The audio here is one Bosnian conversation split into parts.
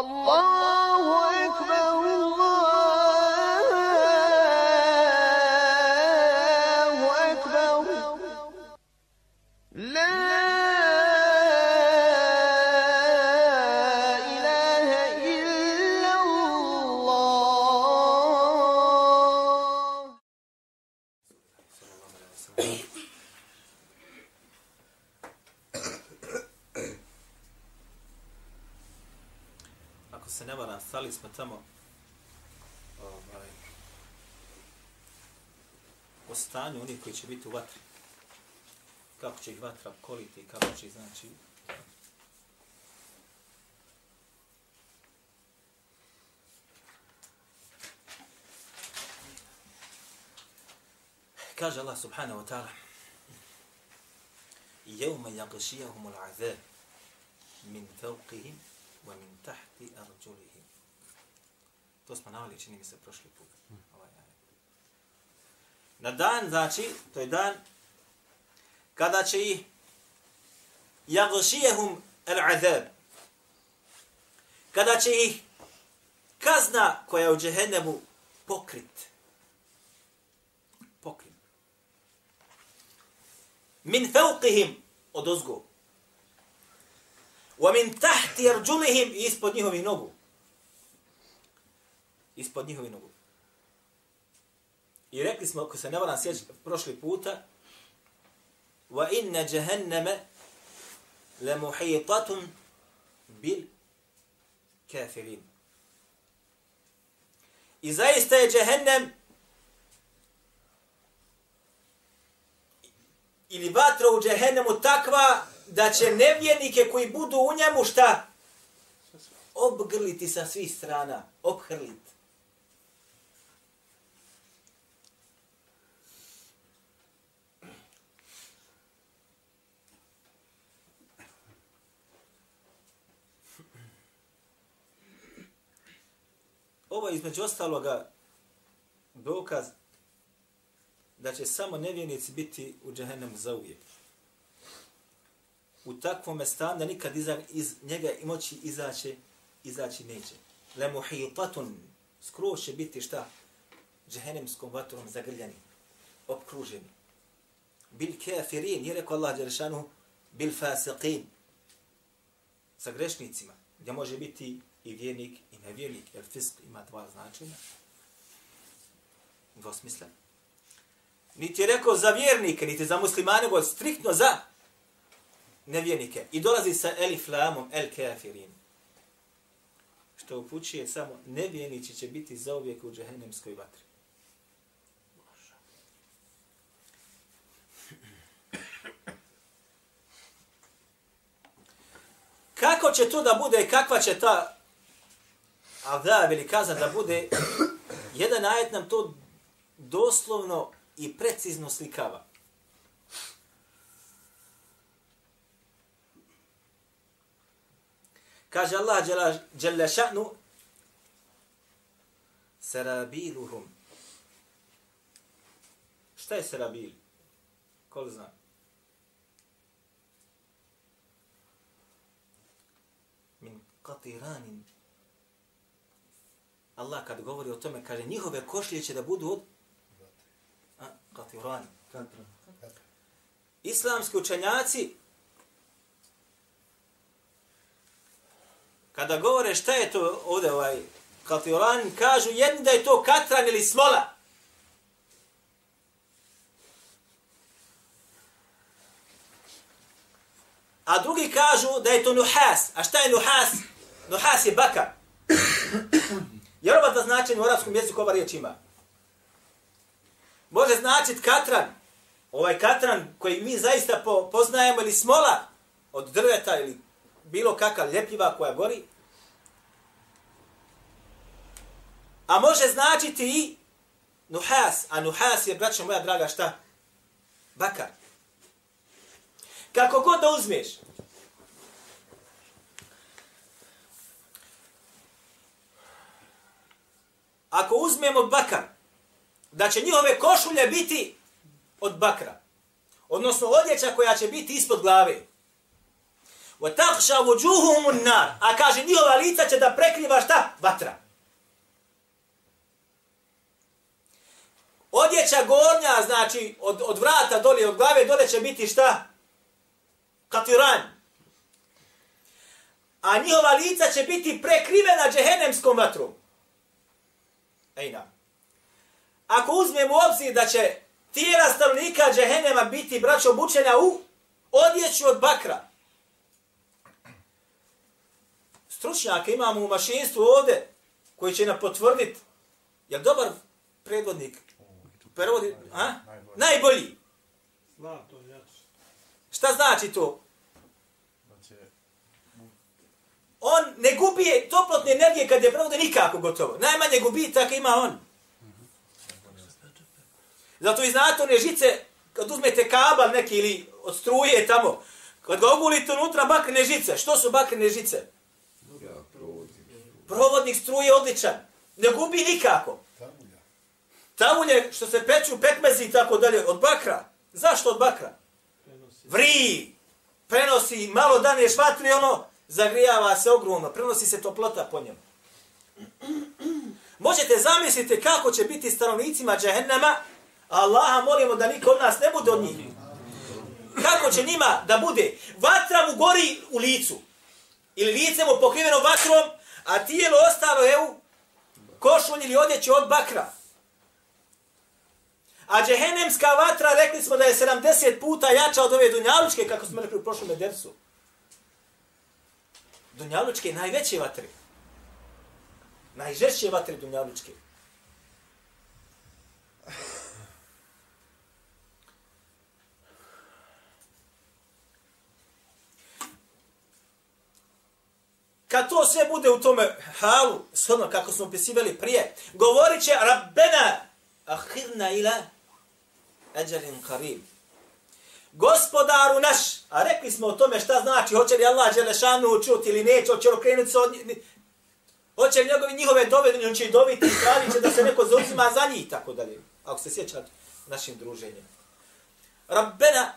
الله أكبر tamo ovaj, o stanju onih koji će biti u vatri. Kako će ih vatra koliti i kako će znači, Kaže Allah subhanahu wa ta'ala يوم يغشيهم العذاب من فوقهم ومن تحت أرجلهم To smo navali, čini mi se, prošli put. Ovaj ajet. Na dan, znači, to je dan kada će ih jagšijehum al-azab. Kada će ih kazna koja je u džehennemu pokrit. Pokrit. Min fauqihim od ozgo. Wa min tahti arđulihim ispod njihovih nogu. Ispod njihovi nogu. I rekli smo, ako se ne varam sjeći prošli puta, wa inna jahannama la muhitatun bil kafirin. I zaista je jahannam ili vatra u džehennemu takva da će nevjernike koji budu u njemu šta? Obgrliti sa svih strana. obhrliti. Ovo je između ostaloga dokaz da će samo nevjernici biti u džehennemu za uvijek. U takvom stanju da nikad iza, iz njega i moći izaći, izaći neće. Le muhitatun, skroz će biti šta? Džehennemskom vatrom zagrljani, opkruženi. Bil kafirin, nije rekao Allah Đeršanu, bil fasiqin, sa grešnicima, gdje može biti i vjernik i nevjernik, jer fisk ima dva značenja. Dvosmislen. Niti je rekao za vjernike, niti za muslimane, nego striktno za nevjernike. I dolazi sa elif lamom, el kafirin. Što upućuje samo nevjernici će biti zauvijek u džehennemskoj vatri. Kako će to da bude i kakva će ta azab ili kazna da bude, jedan ajet nam to doslovno i precizno slikava. Kaže Allah dželle ša'nu serabiluhum. Šta je serabil? Ko li zna? Min qatiranin. Allah kad govori o tome, kaže njihove košlje će da budu od a, katirani. Islamski učenjaci kada govore šta je to ovdje ovaj katiran, kažu jedni da je to katran ili smola. A drugi kažu da je to nuhas. A šta je nuhas? Nuhas je baka. Jer oba da značenje u arapskom jeziku ova riječ ima. Može značiti katran. Ovaj katran koji mi zaista po, poznajemo ili smola od drveta ili bilo kakva ljepljiva koja gori. A može značiti i nuhas. A nuhas je, braćo moja draga, šta? Bakar. Kako god da uzmeš. Ako uzmemo bakar, da će njihove košulje biti od bakra. Odnosno odjeća koja će biti ispod glave. Wa taqsha wujuhum an-nar. A kaže njihova lica će da prekriva šta? Vatra. Odjeća gornja, znači od, od vrata dolje, od glave dole će biti šta? Katiran. A njihova lica će biti prekrivena džehenemskom vatrom. Ejna. Ako uzmemo u obzir da će tijela stanovnika džehenema biti braćo obučena u odjeću od bakra. Stručnjaka imamo u mašinstvu ovde koji će nam potvrditi. Je dobar predvodnik? Prevodi, a? Najbolji. Najbolji. Zna to jače. Šta znači to? Da će On ne gubi toplotne energije kad je provode nikako gotovo. Najmanje gubitak ima on. Zato i znate one žice, kad uzmete kabel neki ili od struje tamo, kad ga ogulite unutra bakrene žice, što su bakrene žice? Provodnik struje odličan. Ne gubi nikako. Tavulje što se peću pekmezi i tako dalje, od bakra. Zašto od bakra? Prenosi. Vri, prenosi, malo daneš vatri, ono, zagrijava se ogromno, prenosi se toplota po njemu. Možete zamisliti kako će biti stanovnicima džehennema, Allaha molimo da niko od nas ne bude od njih. Kako će njima da bude? Vatra mu gori u licu. Ili lice mu pokriveno vatrom, a tijelo ostalo je u košulj ili odjeći od bakra. A džehennemska vatra, rekli smo da je 70 puta jača od ove dunjalučke, kako smo rekli u prošlom edersu. Dunjalučke najveće vatre. Najžešće vatre dunjalučke. Kad to sve bude u tome halu, shodno kako smo opisivali prije, govorit će Rabbena, ahirna ila eđelin karim. Gospodaru naš, a rekli smo o tome šta znači, hoće li Allah Đelešanu čuti ili neće, hoće li okrenuti se od njih, hoće li njegovi njihove dove, on će i dobiti, pravi će da se neko zauzima za njih, tako dalje. Ako se sjećate našim druženjem. Rabbena,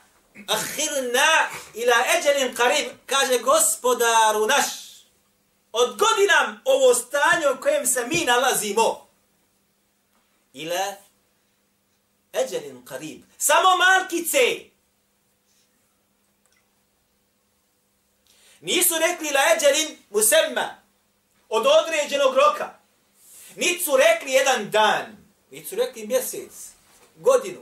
ahirna ila eđelin karib, kaže gospodaru naš, odgodi nam ovo stanje u kojem se mi nalazimo. Ila eđelin karib. Samo malkice. Nisu rekli la eđelin musemma. Od određenog roka. Niti su rekli jedan dan. Niti su rekli mjesec. Godinu.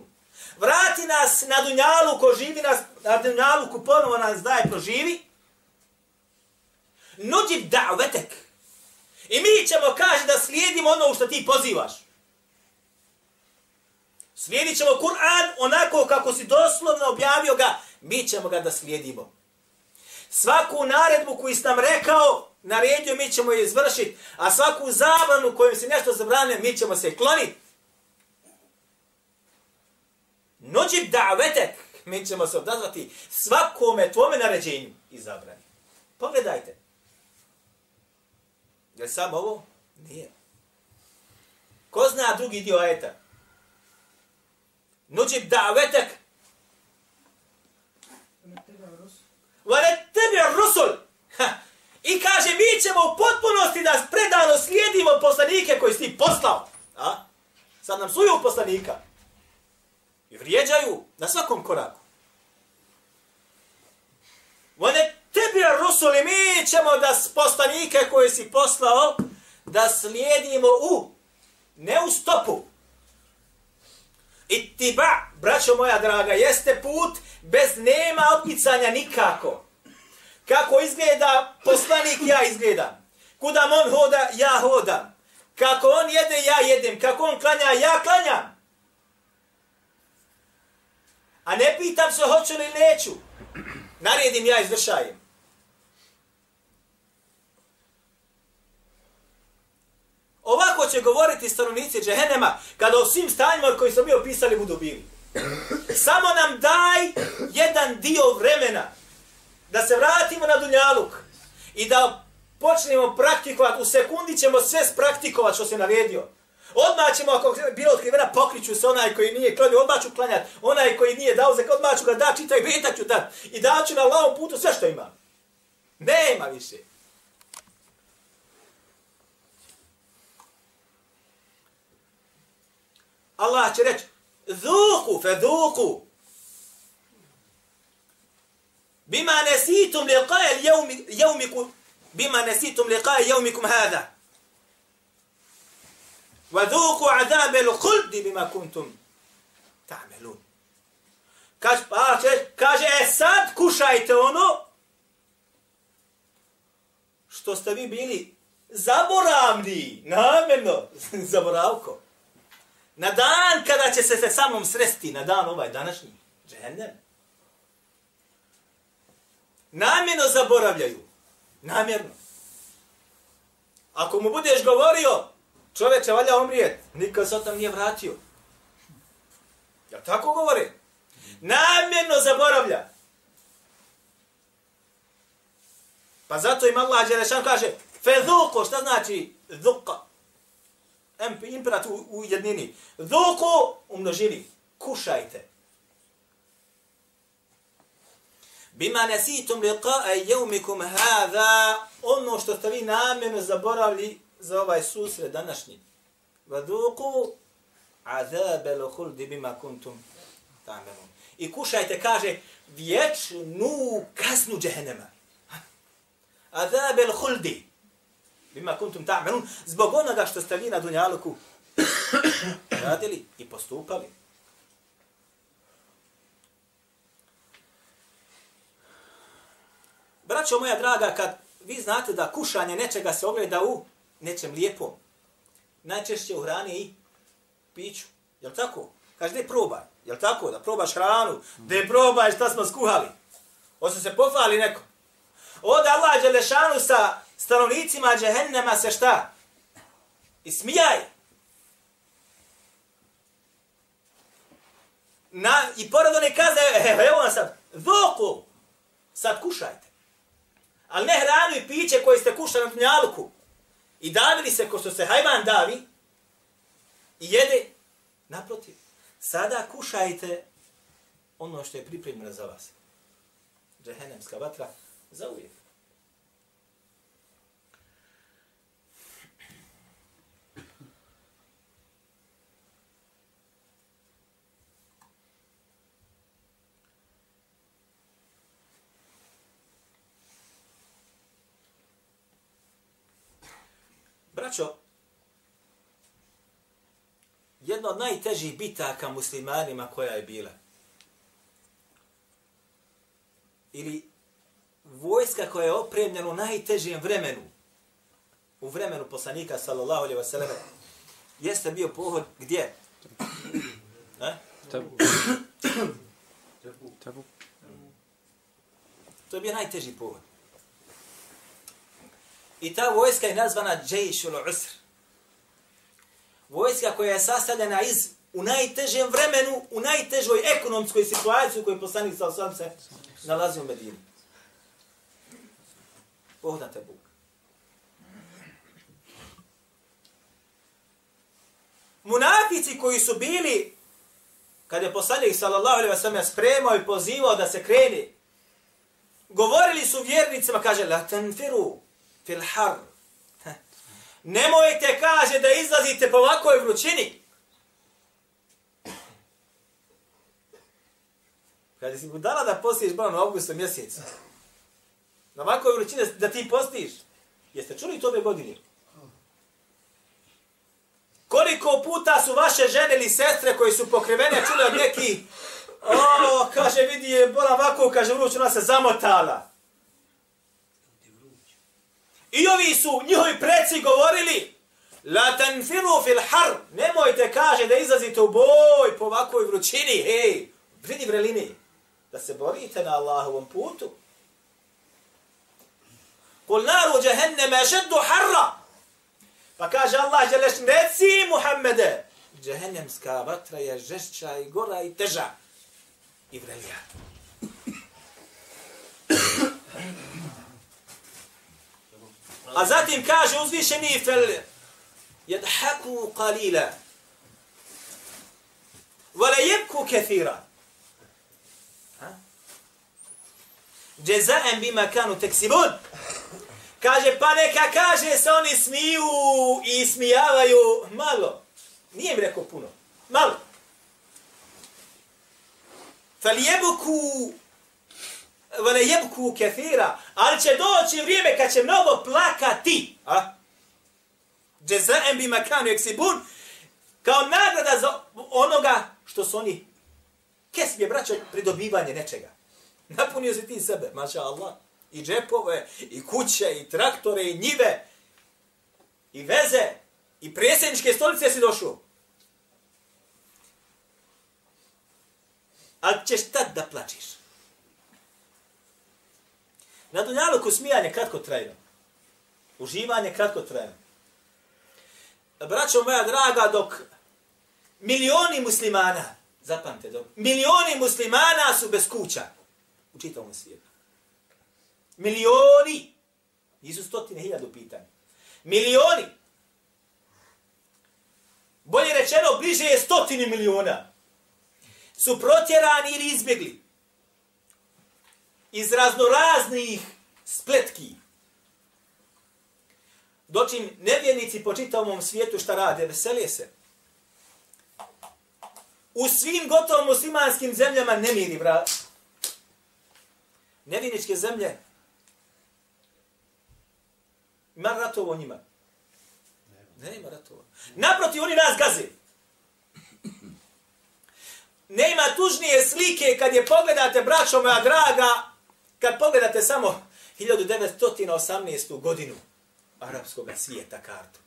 Vrati nas na dunjalu ko živi nas, na dunjalu ko ponovo nas daje proživi. Nuđib da'vetek. I mi ćemo kaže da slijedimo ono što ti pozivaš. Slijedit ćemo Kur'an onako kako si doslovno objavio ga, mi ćemo ga da slijedimo. Svaku naredbu koju si nam rekao, naredio, mi ćemo je izvršiti, a svaku zabranu kojom se nešto zabranio, mi ćemo se kloniti. Nođib da'vetek, mi ćemo se odazvati svakome tvome naređenju i zabrani. Pogledajte. Je li samo ovo? Nije. Ko zna drugi dio ajeta? Nuđib da'vetek. Vare tebi rusul. I kaže, mi ćemo u potpunosti da predano slijedimo poslanike koji si poslao. A? Sad nam suju poslanika. I vrijeđaju na svakom koraku. Vane tebi rusuli, mi ćemo da s poslanike koje si poslao, da slijedimo u, ne u stopu. I braćo moja draga, jeste put bez nema odmicanja nikako. Kako izgleda poslanik, ja izgledam. Kuda on hoda, ja hodam. Kako on jede, ja jedem. Kako on klanja, ja klanjam. A ne pitam se hoću li neću. Naredim ja izvršajem. Ovako će govoriti stanovnici džehennema kada o svim stanjima koji smo mi opisali budu bili. Samo nam daj jedan dio vremena da se vratimo na Dunjaluk i da počnemo praktikovati, u sekundi ćemo sve spraktikovati što se naredio. Odmah ćemo, ako je bilo otkrivena, pokriću se onaj koji nije klanio, odmah ću klanjati. Onaj koji nije dao zekad, odmah ću ga da, čitaj, beta ću da. I daću na lavom putu sve što ima. Nema više. Allah će reći, dhuku, fe dhuku. Bima nesitum liqaje jevmiku, bima nesitum liqaje jevmikum hada. Wa dhuku azabe l'kuldi bima kuntum ta'melun. Kaže, pa, kaže, e sad kušajte ono što ste vi bili zaboravni, namjerno, zaboravko. Na dan kada će se sa mnom sresti, na dan ovaj današnji, džehennem. Namjerno zaboravljaju. Namjerno. Ako mu budeš govorio, čovječe valja umrijet, nikad se tam nije vratio. Ja tako govore? Namjerno zaboravlja. Pa zato im Allah Đelešan kaže, fedhuko, šta znači dhuka? Imperat u, u jednini. Doko u množini. Kušajte. Bima nesitum liqa'a jevmikum hada, ono što ste vi namjerno zaboravili za ovaj susret današnji. Vaduku azabe l'huldi bima kuntum tamelum. I kušajte, kaže, vječnu kaznu džehennema. Azabe l'huldi bima kuntum tamelum. Zbog onoga što ste vi na dunjaluku radili i postupali. Braćo moja draga, kad vi znate da kušanje nečega se ogleda u nečem lijepom, najčešće u hrani i piću. Jel tako? Kaže, gdje probaj? Jel tako? Da probaš hranu? Gdje probaj šta smo skuhali? Osim se pofali neko. Ode Allah Đelešanu sa stanovnicima džehennema se šta? I. Na, I pored one kazne, evo, evo vam sad, voku, sad kušajte. Ali ne hranu i piće koje ste kušali na tnjaluku. I davili se ko što se hajvan davi i jede, naprotiv. Sada kušajte ono što je pripremljeno za vas. Džehennemska vatra za uvijek. Braćo, jedna od najtežih bitaka muslimanima koja je bila, ili vojska koja je opremljena u najtežijem vremenu, u vremenu poslanika, sallallahu alaihi wasallam, jeste bio pohod gdje? E? Tabu. Tabu. To je bio najteži pohod. I ta vojska je nazvana Džejšul Usr. Vojska koja je sastavljena iz u najtežem vremenu, u najtežoj ekonomskoj situaciji u kojoj poslanik sa osam se nalazi u Medini. Pohodate Bog. Munafici koji su bili, kad je poslanik sallallahu alaihi wa sallam spremao i pozivao da se kreni, govorili su vjernicima, kaže, la tanfiru, fil har. Nemojte, kaže, da izlazite po ovakvoj vrućini. Kada si budala da postiš bolan na augustu mjesecu, na ovakvoj vrućini da ti postiš, jeste čuli to ove godine? Koliko puta su vaše žene ili sestre koji su pokrivene čule od neki, o, kaže, vidi je, bola ovako, kaže, vruć, ona se zamotala. I ovi su njihovi preci govorili, La tanfiru fil har, nemojte kaže da izlazite u boj po ovakvoj vrućini, hej, vidi vrelini, da se borite na Allahovom putu. Kul naru jahenneme šeddu harra. Pa kaže Allah, želeš reci Muhammede, džehennemska vatra je žešća i gora i teža i vrelija. A zatim kaže uzvišeni fel jedhaku qalila wa la yabku kathira. Jazaan bima kanu taksibun. Kaže pa neka kaže se oni smiju i smijavaju malo. Nije mi rekao puno. Malo. Fal yabku vele jebku kefira, ali će doći vrijeme kad će mnogo plakati. A? Džezaem bi makanu eksibun, kao nagrada za onoga što su oni kes je braćo pridobivanje nečega. Napunio si ti sebe, maša Allah. I džepove, i kuće, i traktore, i njive, i veze, i presjedničke stolice si došao. Ali ćeš tad da plačiš. Na dunjaluku smijanje kratko trajno. Uživanje kratko trajno. Braćo moja draga, dok milioni muslimana, zapamte, dok milioni muslimana su bez kuća u čitavom svijetu. Milioni. Nisu stotine hiljadu pitanja. Milioni. Bolje rečeno, bliže je stotini miliona. Su protjerani ili izbjegli iz raznoraznih spletki. Dočim nevjernici po čitavom svijetu šta rade, veselije se. U svim gotovo muslimanskim zemljama ne miri, bra. Nevjerničke zemlje, ima ratovo njima. Ne ima ratova. Naproti, oni nas gaze. Nema tužnije slike kad je pogledate, braćo moja draga, Kad pogledate samo 1918. godinu arapskog svijeta kartu.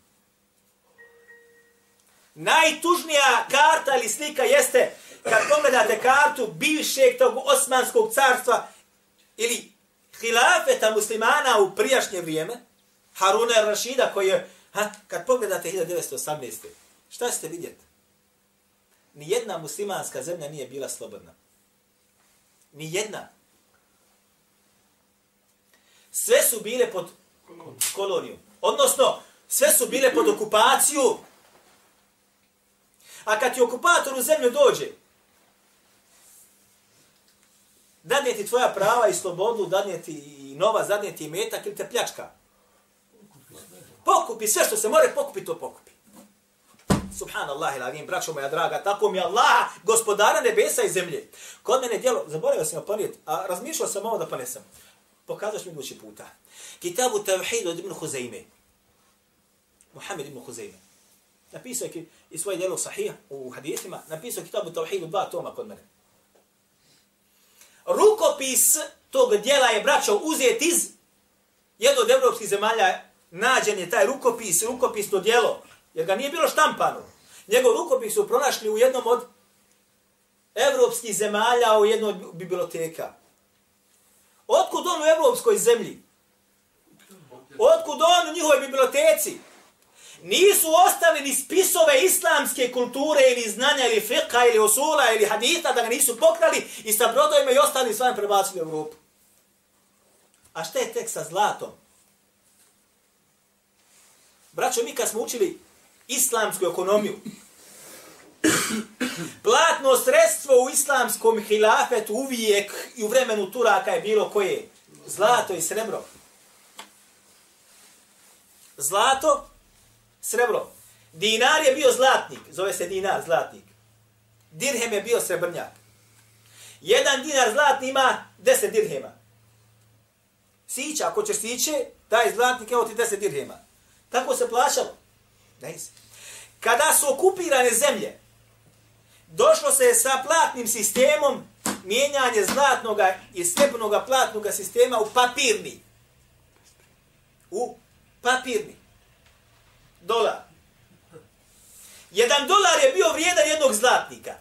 Najtužnija karta ili slika jeste kad pogledate kartu bivšeg tog osmanskog carstva ili hilafeta muslimana u prijašnje vrijeme, Haruna Rašida koji je, ha, kad pogledate 1918. Šta ste vidjeti? Nijedna muslimanska zemlja nije bila slobodna. Nijedna sve su bile pod koloniju. Odnosno, sve su bile pod okupaciju. A kad ti okupator u zemlju dođe, dadne ti tvoja prava i slobodu, dadne ti i nova, zadne ti metak ili te pljačka. Pokupi sve što se more pokupi, to pokupi. Subhanallah ila vim, braćo moja draga, tako mi Allah, gospodara nebesa i zemlje. Kod mene djelo, zaboravio sam oponijet, a razmišljao sam ovo da ponesem pokazaš mi idući puta. Kitabu Tavhid od Ibn Huzayme. Muhammed Ibn Huzayme. Napisao je i svoje djelo sahih u hadijethima, napisao Kitabu Tavhid dva toma kod mene. Rukopis tog djela je, braćo, uzet iz jednog od evropskih zemalja, nađen je taj rukopis, rukopisno djelo, jer ga nije bilo štampano. Njegov rukopis su pronašli u jednom od evropskih zemalja, u jednoj biblioteka. Otko on u evropskoj zemlji? Otkud on u njihovoj biblioteci? Nisu ostali ni spisove islamske kulture ili znanja ili fiqha ili usula ili hadita da ga nisu pokrali i sa brodovima i ostali svojim prebacili u Evropu. A šta je tek sa zlatom? Braćo, mi kad smo učili islamsku ekonomiju, Platno sredstvo u islamskom hilafetu uvijek i u vremenu Turaka je bilo koje? Zlato i srebro. Zlato, srebro. Dinar je bio zlatnik, zove se dinar, zlatnik. Dirhem je bio srebrnjak. Jedan dinar zlatni ima deset dirhema. Sića, ako ćeš siće, taj zlatnik, evo ti deset dirhema. Tako se plaćalo. Kada su okupirane zemlje, došlo se sa platnim sistemom mijenjanje zlatnog i srebrnog platnog sistema u papirni. U papirni. Dolar. Jedan dolar je bio vrijedan jednog zlatnika.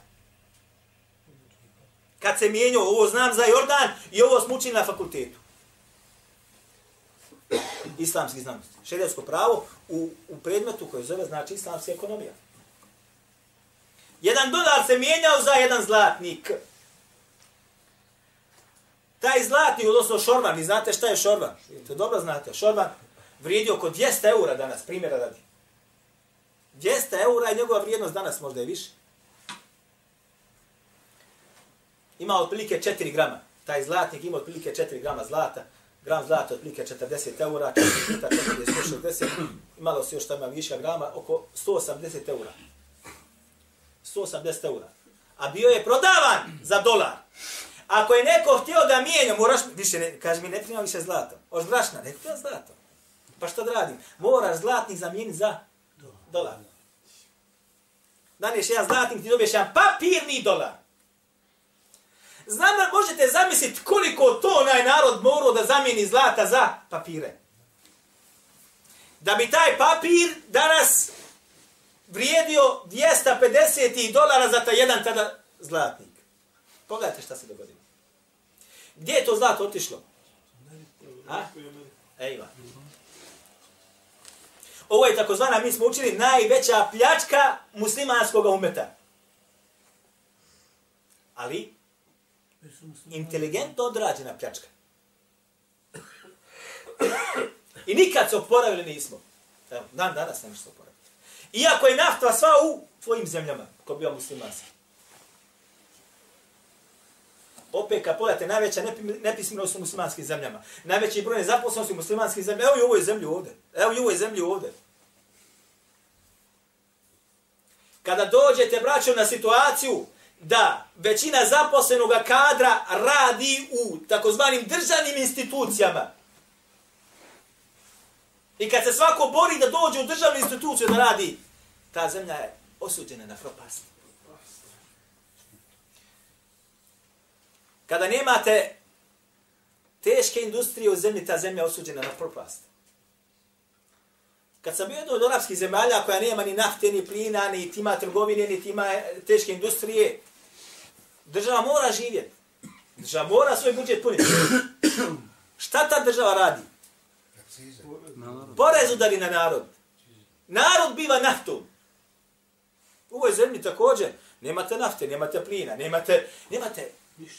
Kad se mijenjao, ovo znam za Jordan i ovo smo učili na fakultetu. Islamski znanosti. Šedevsko pravo u, u predmetu koje zove znači islamska ekonomija. Jedan dolar se mijenjao za jedan zlatnik. Taj zlatni, odnosno šorvan, vi znate šta je šorvan? To dobro znate. Šorvan vrijedi oko 200 eura danas, primjera radi. 200 eura je njegova vrijednost danas, možda je više. Ima otprilike 4 grama. Taj zlatnik ima otprilike 4 grama zlata. gram zlata otprilike 40 eura, 4 puta 4 160, malo se još tamo viška grama, oko 180 eura. 180 eura. A bio je prodavan za dolar. Ako je neko htio da mijenja, moraš, više ne, kaže mi, ne primam više zlato. Oš brašna, ne primam zlato. Pa što da radim? Moraš zlatnik zamijeniti za dolar. Daniješ jedan zlatnik, ti dobiješ jedan papirni dolar. Znam da možete zamisliti koliko to onaj narod morao da zamijeni zlata za papire. Da bi taj papir danas vrijedio 250 dolara za taj jedan tada zlatnik. Pogledajte šta se dogodilo. Gdje je to zlato otišlo? A? Ejva. Ovo je takozvana, mi smo učili, najveća pljačka muslimanskog umeta. Ali, inteligentno odrađena pljačka. I nikad se oporavili nismo. Evo, dan danas ne se oporaviti. Iako je nafta sva u tvojim zemljama, ko bio muslimanski. Opet, kad pogledate, najveća nepismenost u muslimanskim zemljama. Najveći broj nezaposlenosti u muslimanskim zemljama. Evo i u ovoj zemlji ovdje. Evo i u ovoj zemlji ovdje. Kada dođete, braćo, na situaciju da većina zaposlenog kadra radi u takozvanim državnim institucijama. I kad se svako bori da dođe u državnu instituciju da radi, ta zemlja je osuđena na propast. Kada nemate teške industrije u zemlji, ta zemlja je osuđena na propast. Kad sam bio jedno od arapskih zemalja koja nema ni nafte, ni plina, ni tima trgovine, ni tima teške industrije, država mora živjeti. Država mora svoj budžet puniti. Šta ta država radi? Porez udari na narod. Narod biva naftom. U ovoj zemlji također nemate nafte, nemate plina, nemate, nemate,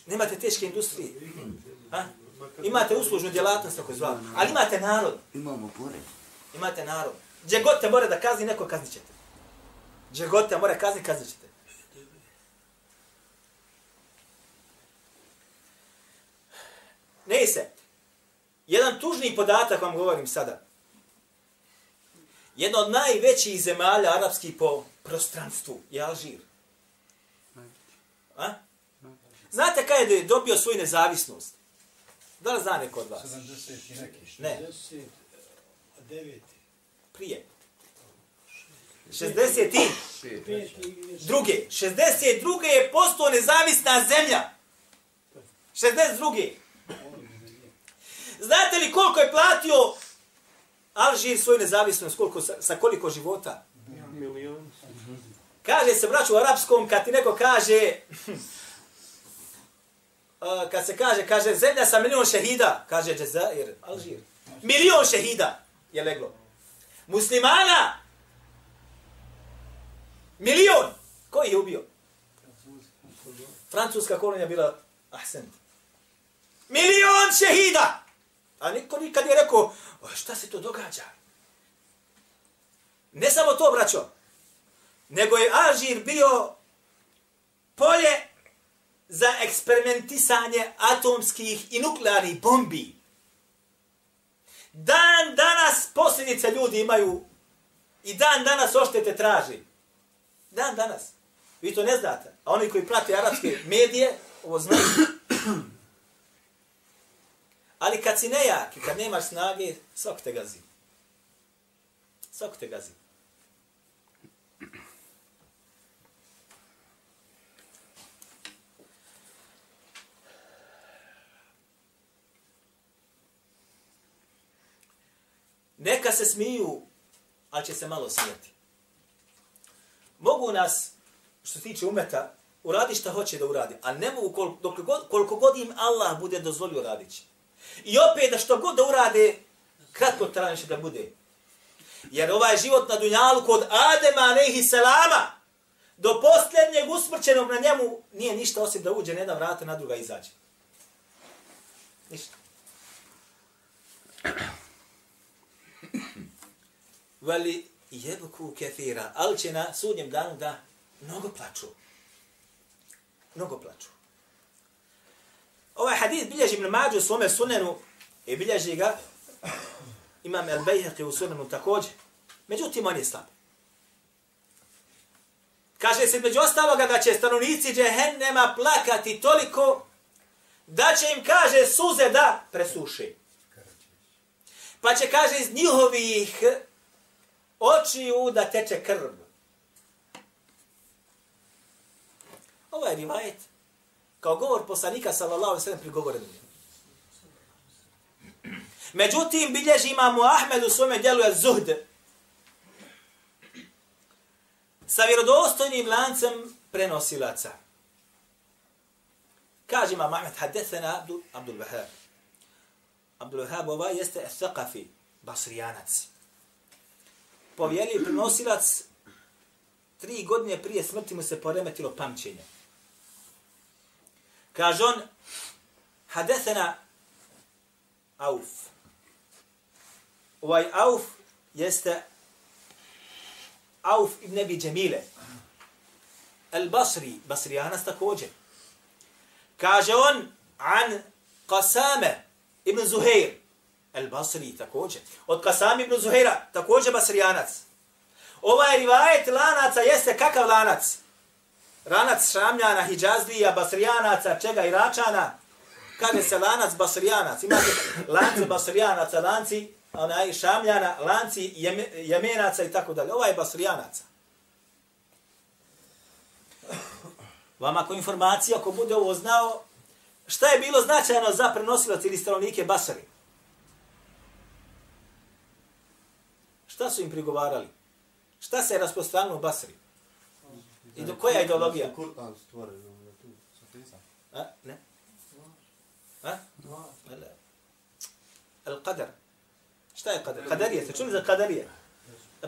nemate teške industrije. Ha? Imate uslužnu djelatnost, ako zvala, ali imate narod. Imamo porez. Imate narod. Gdje god te mora da kazni, neko kaznit ćete. Gdje god te mora kazni, kaznit ćete. Ne se. Jedan tužni podatak vam govorim sada. Jedna od najvećih zemalja arapskih po prostranstvu je Alžir. A? Znate kada je dobio svoju nezavisnost? Da li zna neko od vas? 70 i neki. Ne, 9. prije. 60 i druge. 62. je postao nezavisna zemlja. 62. Znate li koliko je platio Alžir svoju nezavisnost, koliko, sa, sa koliko života? Milion. Kaže se, braću, u arapskom, kad ti neko kaže, uh, kad se kaže, kaže, zemlja sa milion šehida, kaže Džezair, Alžir. Milion šehida je leglo. Muslimana, milion. Ko ih je ubio? Francuska kolonija bila ahsent. Milion šehida! A niko nikad je rekao, "O, šta se to događa? Ne samo to, braćo, nego je Alžir bio polje za eksperimentisanje atomskih i nuklearnih bombi. Dan danas posljedice ljudi imaju i dan danas oštete traži. Dan danas. Vi to ne znate. A oni koji prate arapske medije, ovo znaju. Ali kad si nejak i kad nemaš snage, svak te gazi. Svak te gazi. Neka se smiju, ali će se malo smijati. Mogu nas, što se tiče umeta, uradi šta hoće da uradi, a ne mogu kol, dok god, koliko god im Allah bude dozvolio radit će. I opet da što god da urade, kratko trajniše da bude. Jer ovaj život na Dunjalu kod Adema alaihi salama, do posljednjeg usmrćenog na njemu, nije ništa osim da uđe na jedan vrata, na druga izađe. Ništa. Veli jebku kethira, ali će na sudnjem danu da mnogo plaču. Mnogo plaču. Ovaj hadis bilježi Ibn Mađu u svome sunenu I bilježi ga imam El Bejheqi u sunenu također. Međutim, on je slab. Kaže se među ostaloga da će stanovnici džehennema plakati toliko da će im, kaže, suze da presuši. Pa će, kaže, iz njihovih očiju da teče krv. Ovo je rivajet kao govor poslanika sallallahu alaihi sallam prigovoren. Međutim, bilježi imamo Ahmed u svome djelu je zuhd. Sa vjerodostojnim lancem prenosilaca. Kaže imam Ahmed, hadethena Abdul, Abdul Wahab. Abdul Wahab ova jeste thaqafi, basrijanac povjerljiv prenosilac tri godine prije smrti mu se poremetilo pamćenje. Kaže on, hadethena Auf. Ovaj Auf jeste Auf ibn Abi Džemile. El Basri, Basrijanac također. Kaže on, an Qasame ibn Zuhair. El Basri također. Od Qasame ibn Zuhaira, također Basrijanac. Ovaj rivajet lanaca jeste kakav lanac? Ranac Šamljana, Hidžazlija, Basrijanaca, čega Iračana? Kaže se lanac Basrijanac. Imate lanci Basrijanaca, lanci onaj Šamljana, lanci Jemenaca i tako dalje. Ovaj je Basrijanaca. Vam ako informacija, ako bude ovo znao, šta je bilo značajno za prenosilac ili stanovnike Basari? Šta su im prigovarali? Šta se je rasprostranilo u Basri? I do koja ideologija? Kur'an stvoren pisam. A? Ne? A? El qadar. Šta je qadar? Qadarije. Se čuli za qadarije?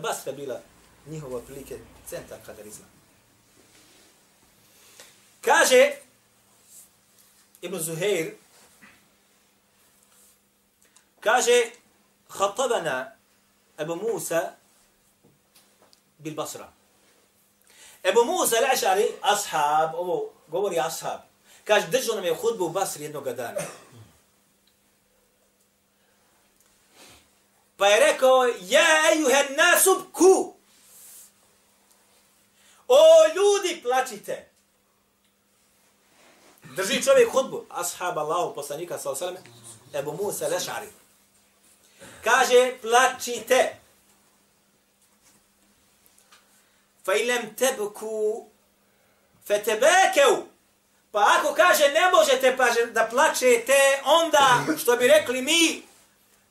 Basra bila njihova prilike centar qadarizma. Kaže Ibn Zuhair kaže khatabana Ebu Musa bil Basra. Ebu Musa al-Ašari, ashab, ovo govori ashab, kaže, držao nam je hudbu u Basri jednog dana. Pa je rekao, ja ejuhen nasub ku. O ljudi, plačite. Drži čovjek hudbu, ashab Allahu, poslanika, sallam, Ebu Musa al-Ašari. Kaže, plačite. fa ilem tebku fetebekeu. Pa ako kaže ne možete pa da plačete, onda, što bi rekli mi,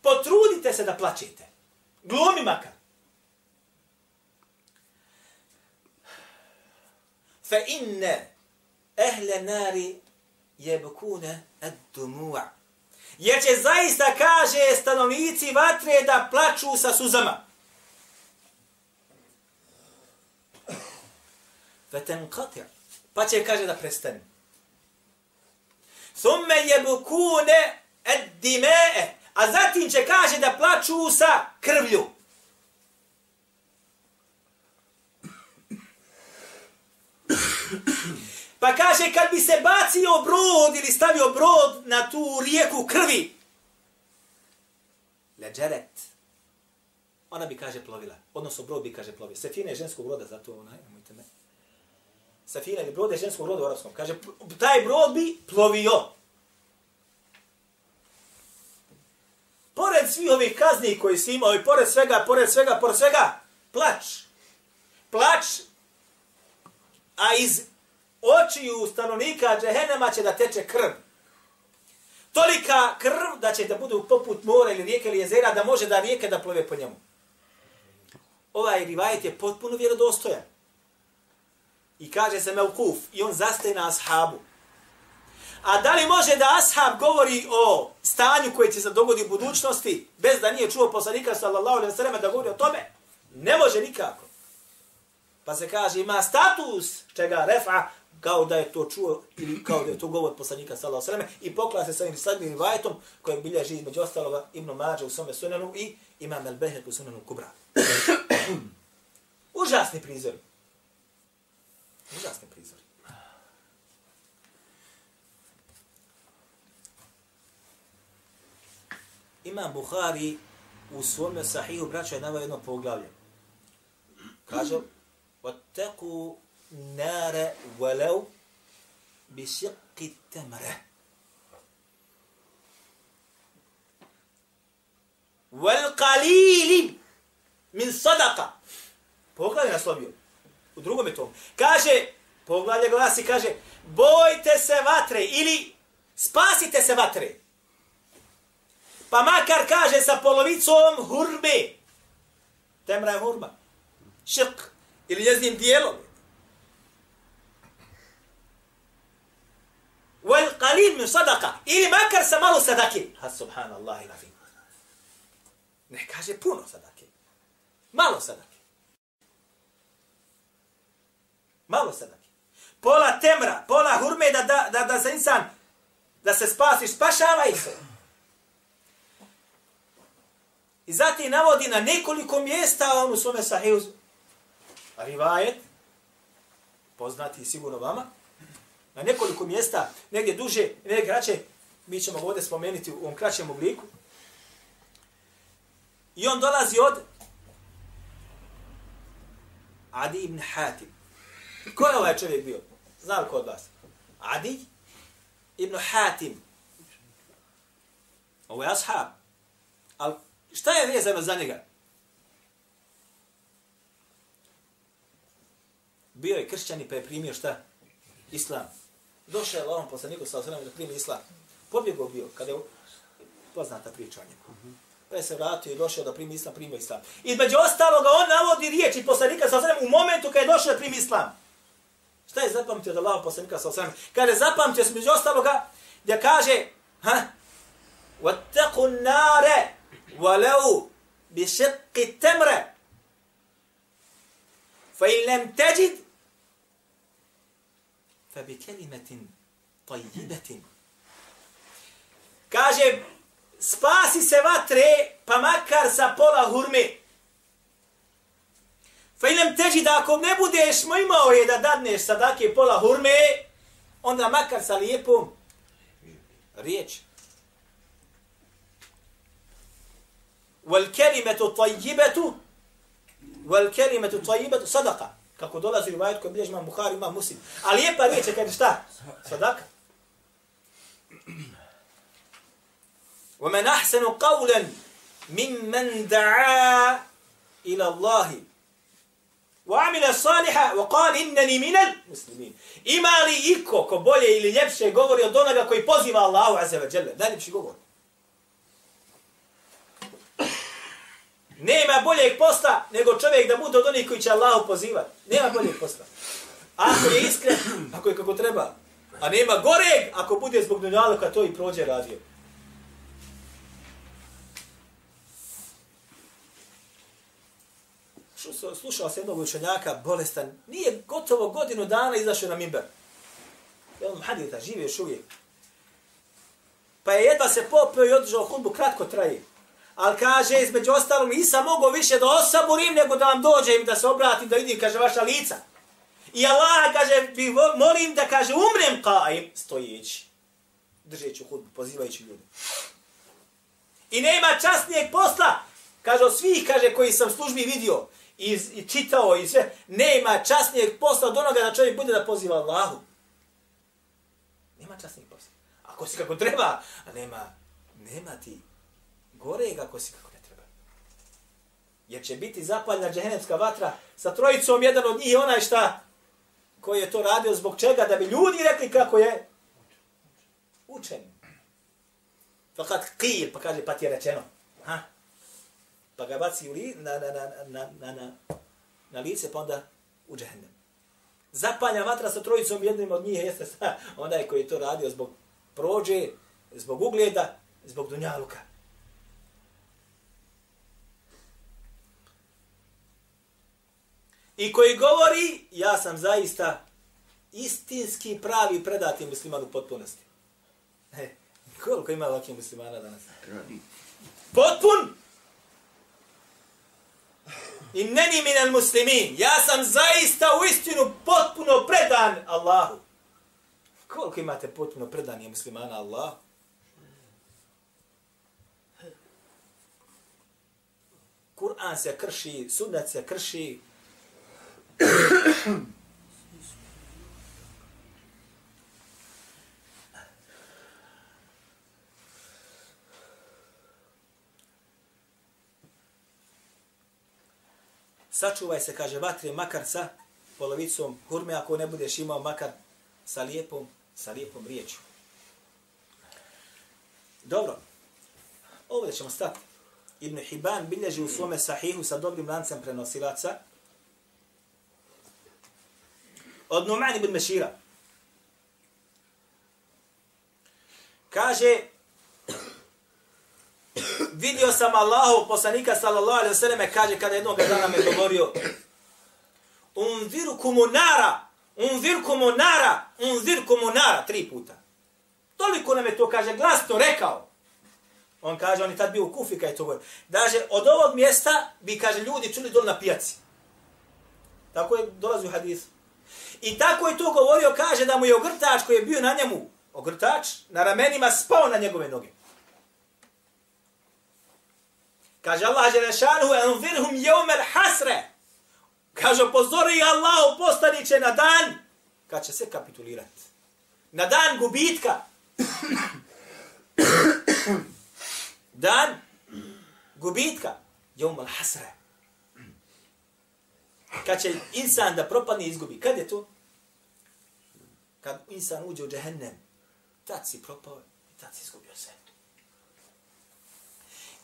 potrudite se da plačete. Glumi makar. Fa inne ehle nari jebkune ad dumu'a jer će zaista, kaže, stanovnici vatre da plaču sa suzama. Veten katir. Pa će, kaže, da prestane. Thumme jebukune ed dimee. A zatim će, kaže, da plaču sa krvlju. Pa kaže kad bi se bacio brod ili stavio brod na tu rijeku krvi leđeret ona bi kaže plovila odnosno brod bi kaže plovila Sefina je ženskog roda zato onaj nemojte me safina je brod je ženskog roda u arapskom. Kaže, taj brod bi plovio. Pored svih ovih kazni koji si imao i pored svega, pored svega, pored svega, plač. Plač, a iz očiju stanovnika džehennema će da teče krv. Tolika krv da će da bude poput mora ili rijeke ili jezera da može da rijeke da plove po njemu. Ovaj rivajet je potpuno vjerodostojan. I kaže se Melkuf i on zastaje na ashabu. A da li može da ashab govori o stanju koje će se dogoditi u budućnosti bez da nije čuo poslanika sallallahu alaihi sallam da govori o tome? Ne može nikako. Pa se kaže ima status čega refa kao da je to čuo ili kao da je to govor poslanika sallallahu alejhi ve selleme i pokla se sa ovim sadnim vajetom koje bilježi između ostalog Ibn Mađa u svome sunanu i Imam al-Behek u sunanu Kubra. Užasni prizor. Užasni prizor. Imam Buhari u svome sahihu braća je navio jedno poglavlje. Kaže, nare walau bi šiqi tamra. Wal qalili min sadaqa. Pogledaj naslovio. U drugom je tom. Kaže, pogledaj glas i kaže, bojte se vatre ili spasite se vatre. Pa makar kaže sa polovicom hurbe. Temra je hurba. Šik. Ili jeznim dijelom. Wal qalil min sadaka. Ili makar sa malo sadake. Ha subhanallah ila fin. Ne kaže puno sadake. Malo sadake. Malo sadake. Pola temra, pola hurme da, da, da, da se insan, da se spasi, spašava i se. I zatim navodi na nekoliko mjesta on u svome sahiju. Rivajet, poznati sigurno vama, na nekoliko mjesta, negdje duže, negdje kraće, mi ćemo ovdje spomenuti u ovom kraćem obliku. I on dolazi od Adi ibn Hatim. Ko je ovaj čovjek bio? Zna li ko od vas? Adi ibn Hatim. Ovo je ashab. Ali šta je vezano za njega? Bio je kršćani pa je primio šta? Islam Došao je Allahom poslaniku sa osrame da primi Islam. Pobjegao bio kada je poznata priča o njegu. Pa je se vratio i došao da primi Islam, primio Islam. Između ostaloga on navodi riječi poslanika sa osrame u momentu kada je došao da primi Islam. Šta je zapamtio da Allahom poslanika sa osrame? Kaže, zapamtio se među ostaloga gdje kaže, ha, وَاتَّقُوا النَّارَ وَلَوْ بِشِقِّ تَمْرَ فَإِنْ لَمْ تَجِدْ فَبِكَلِمَةٍ طَيِّبَةٍ Kaže, spasi se vatre, pa makar sa pola hurme. Fejlem teži da ako ne budeš mo imao je da dadneš sadake pola hurme, onda makar sa lijepom riječ. Wal kelimatu tajibatu wal kelimatu tajibatu sadaka. Kako dolazi u vajet koji bilježi ima Buhari, ima Muslim. A lijepa riječ je kaže šta? Sadaka. ومن أحسن قولا ممن دعا إلى الله وعمل صالحا وقال إنني من المسلمين إما لي إكو كو بولي إلي ljepše govori od onoga koji poziva Allahu Azza wa Jalla. Najljepši govor. Nema boljeg posla nego čovjek da bude od onih koji će Allahu pozivati. Nema boljeg posla. Ako je iskren, ako je kako treba. A nema goreg ako bude zbog dunjaluka to i prođe radio. slušao se jednog učenjaka, bolestan, nije gotovo godinu dana izašao na mimber. Jel mu hadita, živi još uvijek. Pa je jedva se popio i održao hudbu, kratko traje. Ali kaže, između ostalom, nisam mogao više da osaburim, nego da vam dođem, da se obratim, da vidim, kaže, vaša lica. I Allah, kaže, bi molim da, kaže, umrem kaim, stojeći. Držeću hudbu, pozivajući ljude. I nema časnijeg posla, kaže, od svih, kaže, koji sam službi vidio, i, i čitao i sve, nema časnijeg posla od onoga da čovjek bude da poziva Allahu. Nema časnijeg posla. Ako si kako treba, a nema, nema ti gorega ako si kako ne treba. Jer će biti zapaljena džehennemska vatra sa trojicom, jedan od njih onaj šta koji je to radio zbog čega, da bi ljudi rekli kako je učen. Fakat qil, pa kaže, pa ti je rečeno. Ha? pa ga baci u li, na, na, na, na, na, na, na lice, pa onda u džehennem. Zapalja vatra sa trojicom, jednim od njih jeste sa, onaj koji je to radio zbog prođe, zbog ugleda, zbog dunjaluka. I koji govori, ja sam zaista istinski pravi predati musliman u potpunosti. E, koliko ima ovakvih muslimana danas? Potpun! I neni muslimin. Ja sam zaista u istinu potpuno predan Allahu. Koliko imate potpuno predanje muslimana Allah? Kur'an se krši, sunnet se krši. Sačuvaj se, kaže, vatre makar sa polovicom hurme, ako ne budeš imao makar sa lijepom, sa lijepom riječu. Dobro, ovdje ćemo stati. Ibn Hibban bilježi u svome sahihu sa dobrim lancem prenosilaca od Numan ibn Mešira. Kaže, vidio sam Allahu poslanika sallallahu alaihi vseleme, kaže kada jednog dana me govorio unvirkumu nara unvirkumu nara unvirkumu nara tri puta. Toliko nam je to kaže glasno rekao. On kaže on je tad bio u Kufi kaj je to govorio. Daže od ovog mjesta bi kaže ljudi čuli dol na pijaci. Tako je dolazi u hadisu i tako je to govorio kaže da mu je ogrtač koji je bio na njemu ogrtač na ramenima spao na njegove noge Kaže Allah Želešanuhu, envirhum jeumel hasre. Kaže, pozori Allah postaniće na dan, kad će se kapitulirati. Na dan gubitka. dan gubitka. Jeumel hasre. Kad će insan da propadne i izgubi. Kad je to? Kad insan uđe u džehennem. Tad si propao i tad si izgubio sve.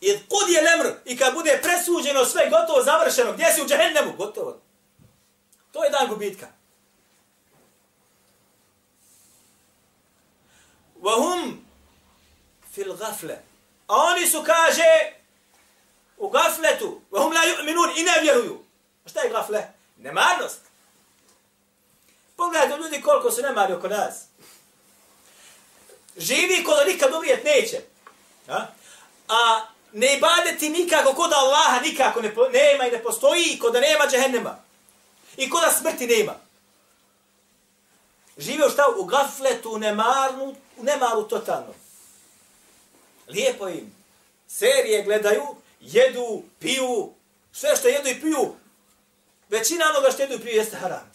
I kud je lemr, i kad bude presuđeno sve gotovo, završeno, gdje si u džehennemu? Gotovo. To je dan gubitka. Vahum fil gafle. A oni su, kaže, u gafletu, vahum la yu'minun, i ne vjeruju. Pa šta je gafle? Nemarnost. Pogledajte ljudi koliko su nemari oko nas. Živi ko da nikad umrijet neće. A? A ne ibadeti nikako kod Allaha nikako ne, nema i ne postoji i kod da nema džehennema. I kod da smrti nema. Žive u šta? U gafletu, u nemarnu, u nemaru totalno. Lijepo im. Serije gledaju, jedu, piju, sve što jedu i piju. Većina onoga što jedu i piju jeste haram.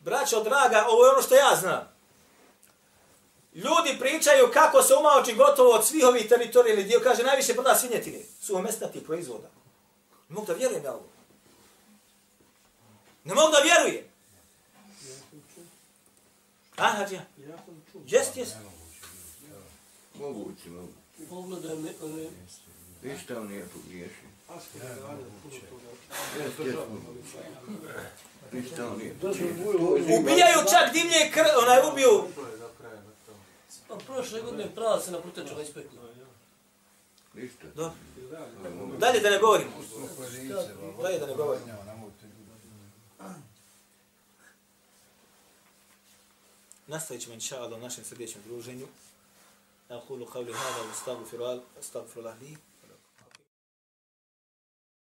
Braćo draga, ovo je ono što ja znam. Ljudi pričaju kako se umaoči gotovo od svih ovih teritorija ili dio, kaže, najviše proda svinjetine, suhomestnatih proizvoda. Ne mogu da vjerujem ja ovo. Ne mogu da vjerujem. A, hađija? Jest, jest. Moguće, moguće. Pogledaj me, one... Ništa on nije pogriješio. Ništa on nije Ubijaju čak divlje kr... Onaj ubiju Pa prošle godine prava se na prutečama ispekla. Ništa. Dobro. Dalje da ne govorim. Dalje da ne govorim. Nastavit ćemo inša Allah u našem srdećem druženju. أقول قولي هذا واستغفر الله لي